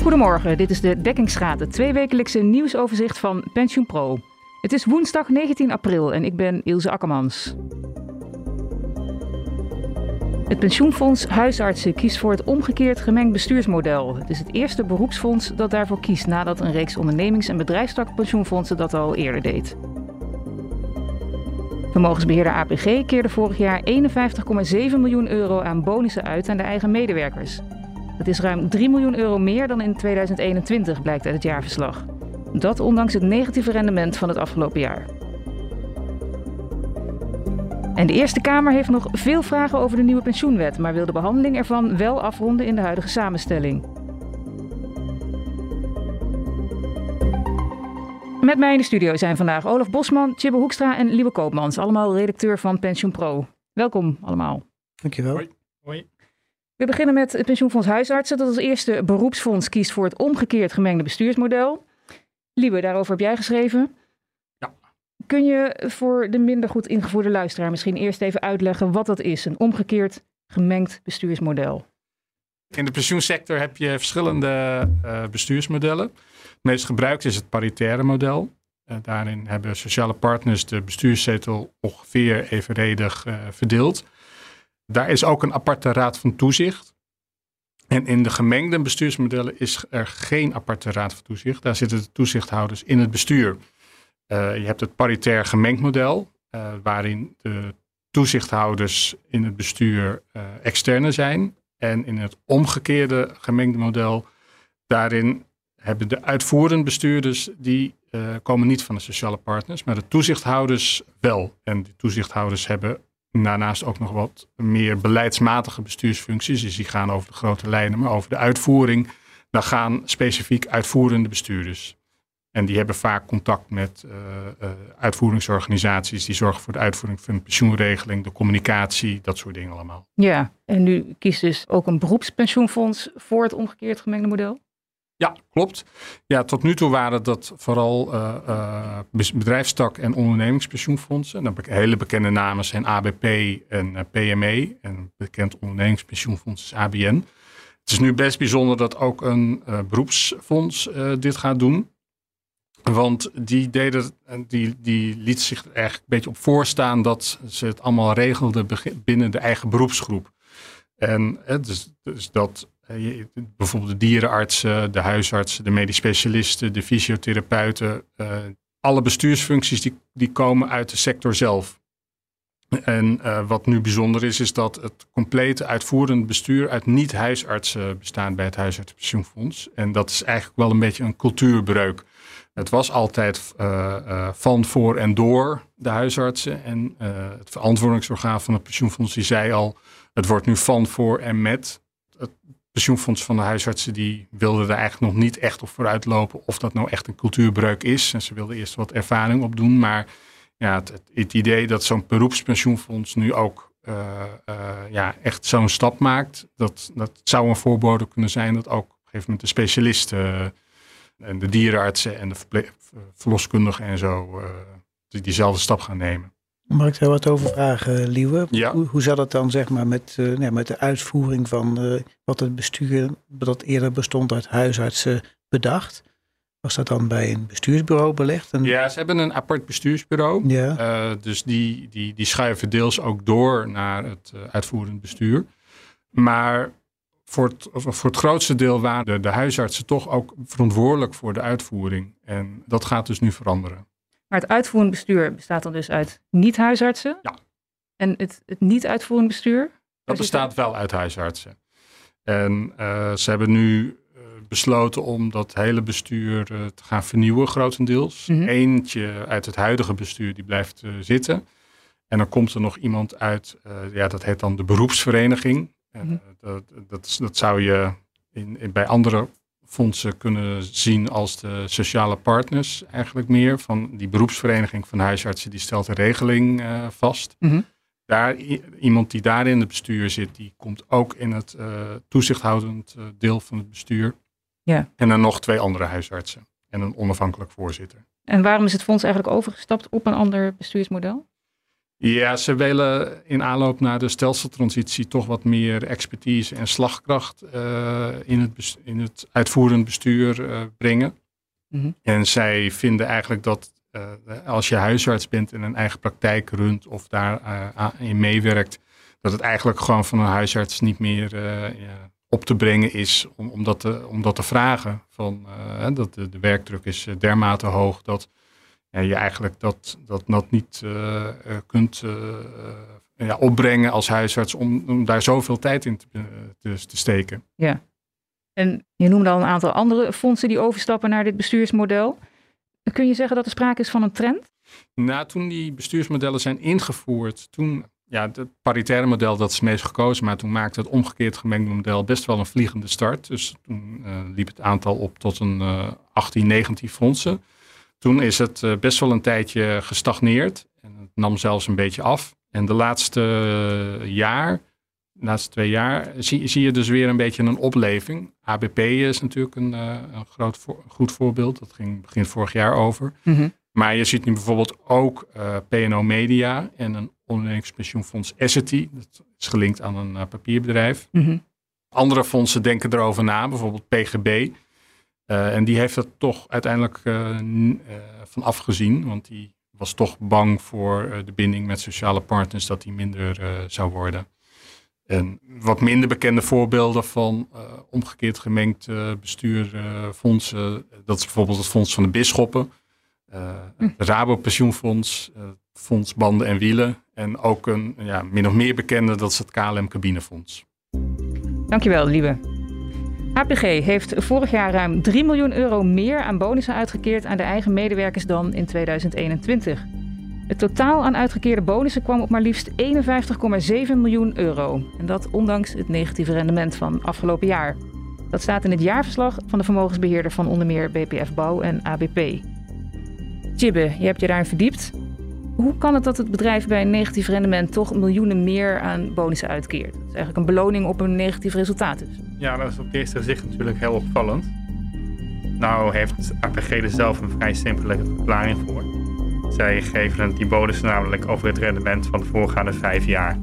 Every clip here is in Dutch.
Goedemorgen, dit is de Dekkingsgraad, het tweewekelijkse nieuwsoverzicht van PensioenPro. Het is woensdag 19 april en ik ben Ilse Akkermans. Het pensioenfonds Huisartsen kiest voor het omgekeerd gemengd bestuursmodel. Het is het eerste beroepsfonds dat daarvoor kiest nadat een reeks ondernemings- en bedrijfstakpensioenfondsen dat al eerder deed. Vermogensbeheerder APG keerde vorig jaar 51,7 miljoen euro aan bonussen uit aan de eigen medewerkers. Dat is ruim 3 miljoen euro meer dan in 2021, blijkt uit het jaarverslag. Dat ondanks het negatieve rendement van het afgelopen jaar. En de Eerste Kamer heeft nog veel vragen over de nieuwe pensioenwet, maar wil de behandeling ervan wel afronden in de huidige samenstelling. Met mij in de studio zijn vandaag Olaf Bosman, Chibbe Hoekstra en Lieve Koopmans, allemaal redacteur van Pensioen Pro. Welkom allemaal. Dankjewel. Hoi. Hoi. We beginnen met het pensioenfonds Huisartsen, dat als eerste beroepsfonds kiest voor het omgekeerd gemengde bestuursmodel. Lieve, daarover heb jij geschreven. Ja. Kun je voor de minder goed ingevoerde luisteraar misschien eerst even uitleggen wat dat is, een omgekeerd gemengd bestuursmodel? In de pensioensector heb je verschillende uh, bestuursmodellen. Het meest gebruikt is het paritaire model. Uh, daarin hebben sociale partners de bestuurszetel ongeveer evenredig uh, verdeeld. Daar is ook een aparte raad van toezicht. En in de gemengde bestuursmodellen is er geen aparte raad van toezicht. Daar zitten de toezichthouders in het bestuur. Uh, je hebt het paritair gemengd model, uh, waarin de toezichthouders in het bestuur uh, externe zijn. En in het omgekeerde gemengde model, daarin hebben de uitvoerend bestuurders, die komen niet van de sociale partners, maar de toezichthouders wel. En die toezichthouders hebben daarnaast ook nog wat meer beleidsmatige bestuursfuncties. Dus die gaan over de grote lijnen, maar over de uitvoering. Dan gaan specifiek uitvoerende bestuurders. En die hebben vaak contact met uh, uh, uitvoeringsorganisaties. Die zorgen voor de uitvoering van de pensioenregeling, de communicatie, dat soort dingen allemaal. Ja, en nu kiest dus ook een beroepspensioenfonds voor het omgekeerd gemengde model? Ja, klopt. Ja, tot nu toe waren dat vooral uh, uh, bedrijfstak- en ondernemingspensioenfondsen. En hele bekende namen zijn ABP en uh, PME. En bekend ondernemingspensioenfonds is ABN. Het is nu best bijzonder dat ook een beroepsfonds dit gaat doen. Want die, deden, die, die liet zich er eigenlijk een beetje op voorstaan dat ze het allemaal regelden binnen de eigen beroepsgroep. En dus, dus dat uh, bijvoorbeeld de dierenartsen, de huisartsen, de medisch specialisten, de fysiotherapeuten. Uh, alle bestuursfuncties die, die komen uit de sector zelf. En uh, wat nu bijzonder is, is dat het complete uitvoerend bestuur uit niet-huisartsen bestaat bij het Huisartsenpensioenfonds. En dat is eigenlijk wel een beetje een cultuurbreuk. Het was altijd van, voor en door de huisartsen. En het verantwoordingsorgaan van het pensioenfonds die zei al, het wordt nu van, voor en met pensioenfonds van de huisartsen die wilden er eigenlijk nog niet echt op vooruit lopen of dat nou echt een cultuurbreuk is. En ze wilden eerst wat ervaring opdoen. Maar ja, het, het, idee dat zo'n beroepspensioenfonds nu ook uh, uh, ja, echt zo'n stap maakt, dat, dat zou een voorbode kunnen zijn dat ook op een gegeven moment de specialisten uh, en de dierenartsen en de verloskundigen en zo die diezelfde stap gaan nemen. Mag ik daar wat over vragen, Liewe? Ja. Hoe, hoe zat het dan zeg maar, met, uh, nee, met de uitvoering van uh, wat het bestuur, dat eerder bestond uit huisartsen, bedacht? Was dat dan bij een bestuursbureau belegd? En... Ja, ze hebben een apart bestuursbureau. Ja. Uh, dus die, die, die schuiven deels ook door naar het uitvoerend bestuur. Maar voor het, voor het grootste deel waren de, de huisartsen toch ook verantwoordelijk voor de uitvoering. En dat gaat dus nu veranderen. Maar het uitvoerend bestuur bestaat dan dus uit niet-huisartsen? Ja. En het, het niet-uitvoerend bestuur? Dat bestaat wel uit huisartsen. En uh, ze hebben nu uh, besloten om dat hele bestuur uh, te gaan vernieuwen, grotendeels. Mhm. Mm -hmm. Eentje uit het huidige bestuur die blijft zitten. En dan komt er nog iemand uit, ja, dat heet dan de beroepsvereniging. Mm -hmm. dat, dat, dat zou je in, in, bij andere fondsen kunnen zien als de sociale partners eigenlijk meer. Van die beroepsvereniging van huisartsen die stelt de regeling uh, vast. Mm -hmm. Daar, iemand die daar in het bestuur zit, die komt ook in het uh, toezichthoudend uh, deel van het bestuur. Ja. En dan nog twee andere huisartsen en een onafhankelijk voorzitter. En waarom is het fonds eigenlijk overgestapt op een ander bestuursmodel? Ja, ze willen in aanloop naar de stelseltransitie toch wat meer expertise en slagkracht uh, in, het in het uitvoerend bestuur uh, brengen. Mhm. En zij vinden eigenlijk dat uh, als je huisarts bent en een eigen praktijk runt of daarin meewerkt, dat het eigenlijk gewoon van een huisarts niet meer op te brengen is om, om, dat, te, om dat te vragen. Van, dat de, de werkdruk is dermate hoog dat en je eigenlijk dat, dat, dat niet uh, kunt uh, ja, opbrengen als huisarts om, om, daar zoveel tijd in te, te, te, steken. Ja, en je noemde al een aantal andere fondsen die overstappen naar dit bestuursmodel. Kun je zeggen dat er sprake is van een trend? Nou, toen die bestuursmodellen zijn ingevoerd, toen, ja, het paritaire model dat is meest gekozen, maar toen maakte het omgekeerd gemengde model best wel een vliegende start. Dus toen liep het aantal op tot een 18, 19 fondsen. Toen is het eh, best wel een tijdje gestagneerd. En het nam zelfs een beetje af. En de laatste eh, jaar, de laatste twee jaar, zie, zie je dus weer een beetje een opleving. ABP is natuurlijk een, eh, een groot goed voorbeeld. Dat ging begin vorig jaar over. Mhm. Maar je ziet nu bijvoorbeeld ook uh, PNO Media en een ondernemingspensioenfonds Essity. Dat is gelinkt aan een papierbedrijf. Mhm. Andere fondsen denken erover na, bijvoorbeeld PGB. Eh, en die heeft er toch uiteindelijk uh, van afgezien, want die was toch bang voor de binding met sociale partners dat die minder zou worden. En wat minder bekende voorbeelden van omgekeerd gemengd bestuurfondsen, dat is bijvoorbeeld het Fonds van de Bisschoppen, hm. het Rabo Pensioenfonds, Fonds Banden en Wielen en ook een ja, min of meer bekende, dat is het KLM Cabinefonds. Dankjewel, Lieve. APG heeft vorig jaar ruim 3 miljoen euro meer aan bonussen uitgekeerd aan de eigen medewerkers dan in 2021. Het totaal aan uitgekeerde bonussen kwam op maar liefst 51,7 miljoen euro. En dat ondanks het negatieve rendement van afgelopen jaar. Dat staat in het jaarverslag van de vermogensbeheerder van onder meer BPF Bouw en ABP. Jibbe, je hebt je daarin verdiept. Hoe kan het dat het bedrijf bij een negatief rendement toch miljoenen meer aan bonussen uitkeert? Dat is eigenlijk een beloning op een negatief resultaat dus. Ja, dat is op het eerste gezicht natuurlijk heel opvallend. Nou heeft APG er zelf een vrij simpele verklaring voor. Zij geven die bonussen namelijk over het rendement van de voorgaande vijf jaar.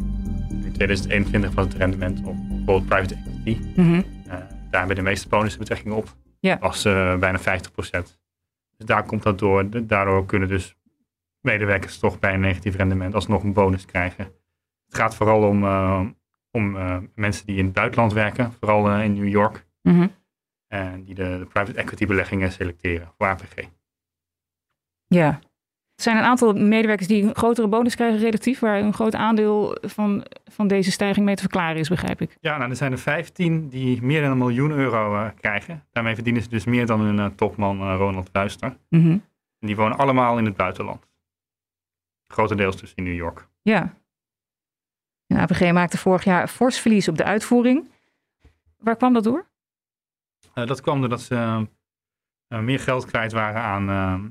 In 2021 was het rendement op bijvoorbeeld private equity. Mm -hmm. uh, daar hebben de meeste bonussen betrekking op. Ja. was uh, bijna 50%. Dus daar komt dat door. Daardoor kunnen dus medewerkers toch bij een negatief rendement alsnog een bonus krijgen. Het gaat vooral om, uh, om uh, mensen die in het buitenland werken, vooral uh, in New York. Mm -hmm. En die de, de, private equity beleggingen selecteren voor APG. Ja. Er zijn een aantal medewerkers die een grotere bonus krijgen relatief, waar een groot aandeel van, van deze stijging mee te verklaren is, begrijp ik. Ja, nou, er zijn er 15 die meer dan een miljoen euro krijgen. Daarmee verdienen ze dus meer dan hun topman Ronald Ruister. Mm -hmm. En die wonen allemaal in het buitenland. Grotendeels dus in New York. Ja. En APG maakte vorig jaar fors verlies op de uitvoering. Waar kwam dat door? Uh, dat kwam doordat ze uh, meer geld kwijt waren aan uh,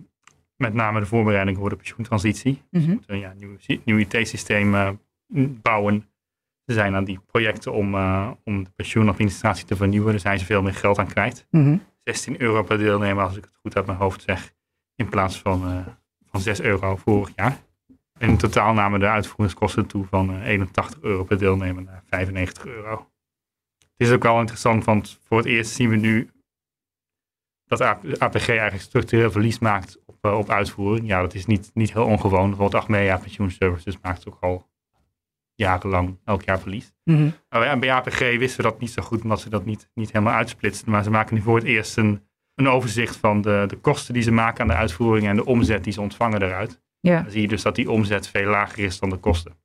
met name de voorbereiding voor de pensioentransitie. Mm -hmm. Ze ja, een nieuw, nieuw IT-systeem bouwen. Ze zijn aan die projecten om, om de pensioenadministratie te vernieuwen. Daar zijn ze veel meer geld aan kwijt. Mm -hmm. 16 euro per deelnemer, als ik het goed uit mijn hoofd zeg. In plaats van, van 6 euro vorig jaar. In totaal namen de uitvoeringskosten toe van 81 eh, euro per deelnemer naar 95 euro. Het is ook wel interessant, want voor het eerst zien we nu dat APG eigenlijk structureel verlies maakt op, uh, op uitvoering. Ja, dat is niet, niet heel ongewoon. Bijvoorbeeld Achmea Pensioen Services maakt ook al jarenlang elk jaar verlies. Mm Maar bij APG wisten we dat niet zo goed, omdat ze dat niet, niet helemaal uitsplitsten. Maar ze maken nu voor het eerst een, een overzicht van de, de kosten die ze maken aan de uitvoering en de omzet die ze ontvangen eruit. Ja. Dan zie je dus dat die omzet veel lager is dan de kosten.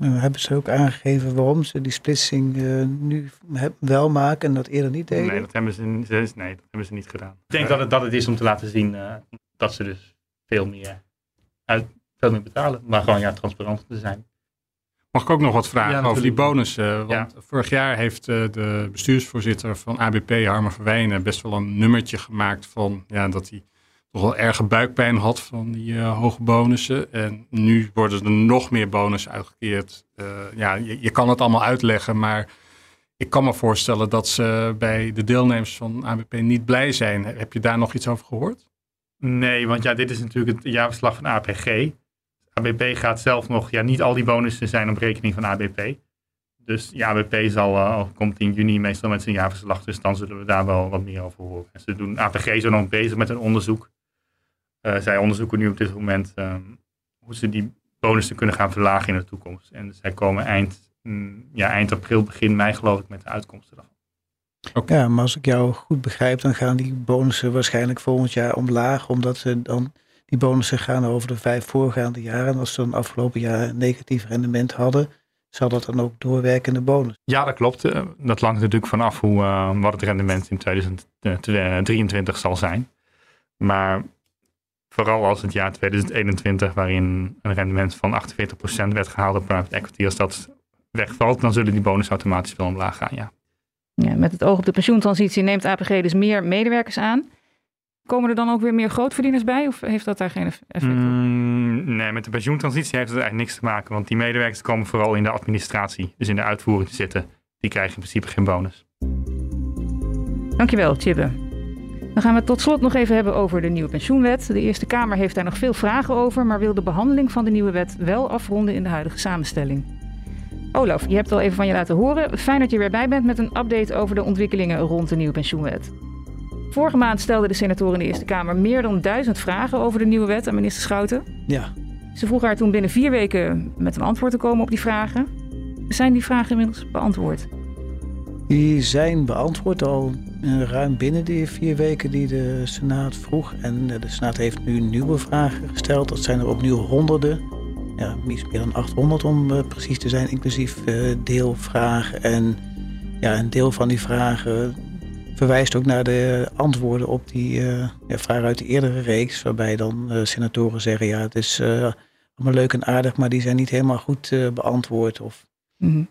Uh, hebben ze ook aangegeven waarom ze die splitsing uh, nu wel maken en dat eerder niet deden? Nee, dat hebben ze, nee, dat hebben ze niet gedaan. Ik denk dat het, dat het is om te laten zien uh, dat ze dus veel meer, uit, veel meer betalen. Maar gewoon ja, transparant te zijn. Mag ik ook nog wat vragen over die bonussen? Want ja. vorig jaar heeft de bestuursvoorzitter van ABP, Harmer Verwijnen, best wel een nummertje gemaakt van ja, dat hij toch wel erge buikpijn had van die uh, hoge bonussen. En nu worden er nog meer bonussen uitgekeerd. Uh, ja, je, kan het allemaal uitleggen, maar ik kan me voorstellen dat ze bij de deelnemers van ABP niet blij zijn. Heb je daar nog iets over gehoord? Nee, want ja, dit is natuurlijk het jaarverslag van APG. ABP gaat zelf nog, ja, niet al die bonussen zijn op rekening van ABP. Dus ja, ABP zal, uh, komt in juni meestal met zijn jaarverslag, dus dan zullen we daar wel wat meer over horen. En ze doen, APG is nog bezig met een onderzoek. Uh, zij onderzoeken nu op dit moment um, hoe ze die bonussen kunnen gaan verlagen in de toekomst. En zij komen eind, mm, ja, eind april, begin mei geloof ik met de uitkomsten daarvan. Okay. Ja, maar als ik jou goed begrijp, dan gaan die bonussen waarschijnlijk volgend jaar omlaag, omdat ze dan die bonussen gaan over de vijf voorgaande jaren. En als ze dan afgelopen jaar een negatief rendement hadden, zal dat dan ook doorwerken in de bonus? Ja, dat klopt. Eh, dat hangt natuurlijk vanaf hoe, uh, wat het rendement in 2023 zal zijn. Maar vooral als het jaar 2021, waarin een rendement van 48% werd gehaald op private equity, als dat wegvalt, dan zullen die bonus automatisch wel omlaag gaan, ja. Ja, met het oog op de pensioentransitie neemt APG dus meer medewerkers aan. Komen er dan ook weer meer grootverdieners bij of heeft dat daar geen effect op? Mm, nee, met de pensioentransitie heeft het eigenlijk niks te maken. Want die medewerkers komen vooral in de administratie, dus in de uitvoering te zitten. Die krijgen in principe geen bonus. Dankjewel, Chibbe. Dan gaan we het tot slot nog even hebben over de nieuwe pensioenwet. De Eerste Kamer heeft daar nog veel vragen over, maar wil de behandeling van de nieuwe wet wel afronden in de huidige samenstelling. Olaf, je hebt al even van je laten horen. Fijn dat je weer bij bent met een update over de ontwikkelingen rond de nieuwe pensioenwet. Vorige maand stelden de senatoren in de Eerste Kamer meer dan duizend vragen over de nieuwe wet aan minister Schouten. Ja. Ze vroegen haar toen binnen vier weken met een antwoord te komen op die vragen. Zijn die vragen inmiddels beantwoord? Die zijn beantwoord al ruim binnen die vier weken die de Senaat vroeg. En de Senaat heeft nu nieuwe vragen gesteld. Dat zijn er opnieuw honderden. Ja, meer dan 800 om uh, precies te zijn, inclusief deelvragen. En ja, een deel van die vragen verwijst ook naar de antwoorden op die ja, vragen uit de eerdere reeks. Waarbij dan senatoren zeggen, ja, het is uh, allemaal leuk en aardig, maar die zijn niet helemaal goed beantwoord. Of -hmm.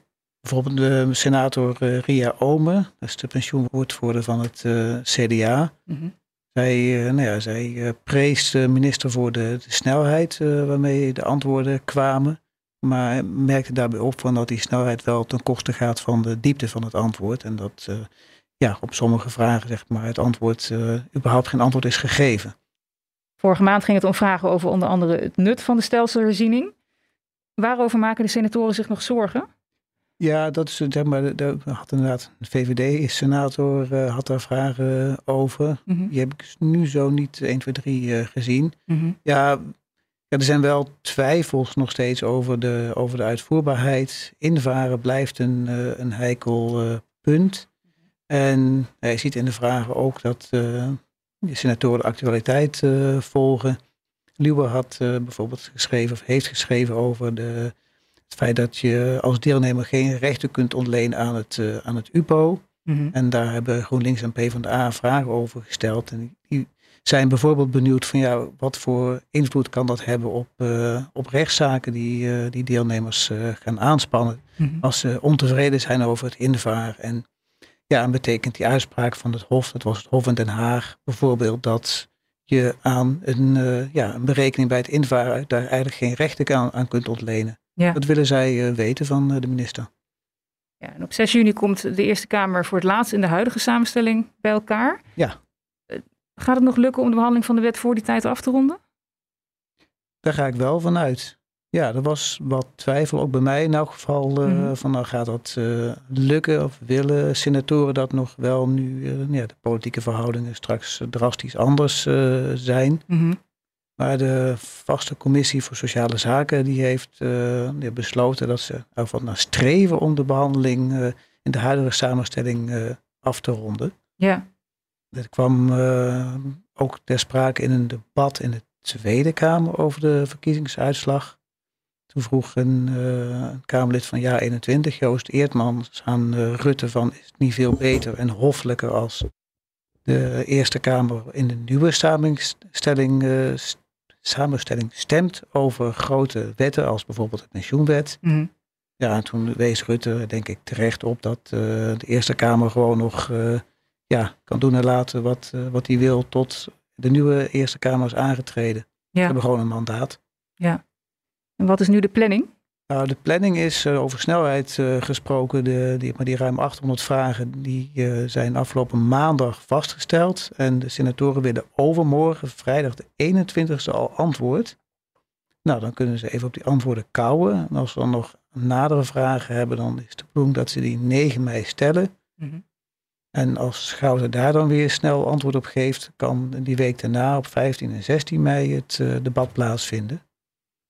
Bijvoorbeeld de senator Ria Ome, dat is de pensioenwoordvoerder van het CDA. Mm -hmm. Zij, nou ja, zij prees de minister voor de, de snelheid waarmee de antwoorden kwamen. Maar merkte daarbij op van dat die snelheid wel ten koste gaat van de diepte van het antwoord. En dat ja, op sommige vragen zeg maar, het antwoord, überhaupt geen antwoord is gegeven. Vorige maand ging het om vragen over onder andere het nut van de stelselherziening. Waarover maken de senatoren zich nog zorgen? Ja, dat is zeg maar, daar had inderdaad een VVD-senator uh, had daar vragen over. Mm -hmm. Die heb ik nu zo niet 1, 2, 3 uh, gezien. Mm -hmm. ja, ja, er zijn wel twijfels nog steeds over de, over de uitvoerbaarheid. Invaren blijft een, uh, een heikel punt. En hij ziet in de vragen ook dat de senatoren de actualiteit volgen. Luwe had bijvoorbeeld geschreven of heeft geschreven over de, het feit dat je als deelnemer geen rechten kunt ontlenen aan het, aan het UPO. Mm -hmm. En daar hebben GroenLinks en PvdA vragen over gesteld. En die zijn bijvoorbeeld benieuwd van ja, wat voor invloed kan dat hebben op, op rechtszaken die, die deelnemers gaan aanspannen. Mm -hmm. Als ze ontevreden zijn over het invaar en ja, en betekent die uitspraak van het Hof, dat was het Hof in Den Haag bijvoorbeeld, dat je aan een, uh, ja, een berekening bij het invaren daar eigenlijk geen rechten aan, aan kunt ontlenen. Ja. Dat willen zij uh, weten van uh, de minister. Ja, en op 6 juni komt de Eerste Kamer voor het laatst in de huidige samenstelling bij elkaar. Ja. Gaat het nog lukken om de behandeling van de wet voor die tijd af te ronden? Daar ga ik wel van uit. Ja, er was wat twijfel, ook bij mij in elk geval, uh, mm. van nou gaat dat uh, lukken of willen senatoren dat nog wel nu uh, ja, de politieke verhoudingen straks drastisch anders zijn. Mm -hmm. Maar de vaste commissie voor sociale zaken die heeft die besloten dat ze ervan naar streven om de behandeling in de huidige samenstelling af te ronden. Ja. Dat kwam ook ter sprake in een debat in de Tweede Kamer over de verkiezingsuitslag. Toen vroeg een, een Kamerlid van jaar 21, Joost Eertmans, aan Rutte van is het niet veel beter en hoffelijker als de Eerste Kamer in de nieuwe samenstelling, uh, samenstelling stemt over grote wetten als bijvoorbeeld de pensioenwet. Mm. Ja, en toen wees Rutte denk ik terecht op dat de Eerste Kamer gewoon nog ja, kan doen en laten wat, wat hij wil tot de nieuwe Eerste Kamer is aangetreden. Ja. We hebben gewoon een mandaat. Ja. En wat is nu de planning? Nou, de planning is uh, over snelheid uh, gesproken. De, die, maar die ruim 800 vragen die, uh, zijn afgelopen maandag vastgesteld. En de senatoren willen overmorgen, vrijdag de 21ste, al antwoord. Nou, dan kunnen ze even op die antwoorden kouwen. En als we dan nog nadere vragen hebben, dan is de bedoeling dat ze die 9 mei stellen. Mhm. En als Schouten daar dan weer snel antwoord op geeft, kan die week daarna op 15 en 16 mei het debat plaatsvinden.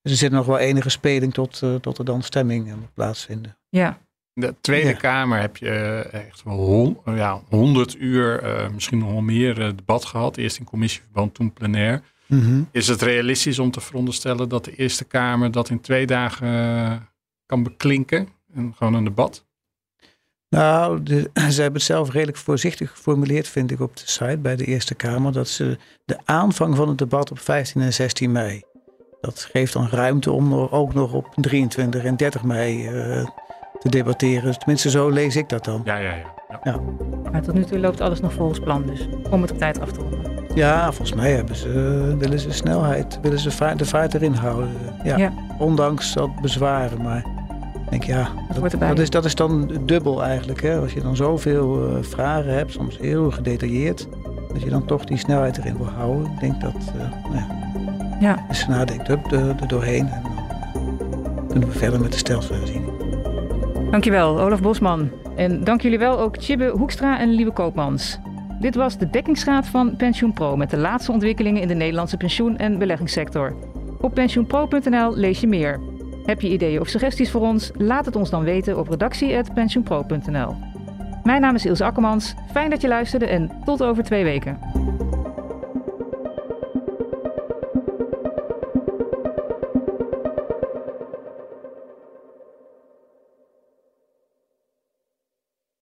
Dus er zit nog wel enige speling tot, uh, tot er dan stemming moet plaatsvinden. Ja. In de Tweede Kamer heb je uh, echt wel ja, 100 uur, misschien nog wel meer debat gehad. Eerst in commissieverband, toen plenair. Mhm. Is het realistisch om te veronderstellen dat de Eerste Kamer dat in twee dagen kan beklinken? En gewoon een debat? Nou, de, ze hebben het zelf redelijk voorzichtig geformuleerd, vind ik, op de site bij de Eerste Kamer. Dat ze de aanvang van het debat op 15 en 16 mei. Dat geeft dan ruimte om ook nog op 23 en 30 mei uh, te debatteren. Tenminste, zo lees ik dat dan. Ja, ja, ja. ja. ja. Maar tot nu toe loopt alles nog volgens plan, dus om het op tijd af te ronden. Ja, volgens mij hebben ze, willen ze snelheid, willen ze de vaart erin houden. Ja, ja. Ondanks dat bezwaren, maar denk ja, dat, dat, is, dat is dan dubbel eigenlijk. Hè? Als je dan zoveel uh, vragen hebt, soms heel gedetailleerd, dat je dan toch die snelheid erin wil houden. Ik denk dat, uh, nou ja, ja. dus nadenkt up er, er doorheen en dan kunnen we verder met de stelselsherziening. Dankjewel, Olaf Bosman. En dank jullie wel ook Chibbe Hoekstra en Lieve Koopmans. Dit was de dekkingsgraad van PensioenPro met de laatste ontwikkelingen in de Nederlandse pensioen- en beleggingssector. Op pensioenpro.nl lees je meer. Heb je ideeën of suggesties voor ons? Laat het ons dan weten op redactie.pensioenpro.nl. Mijn naam is Ilse Akkermans. Fijn dat je luisterde en tot over twee weken.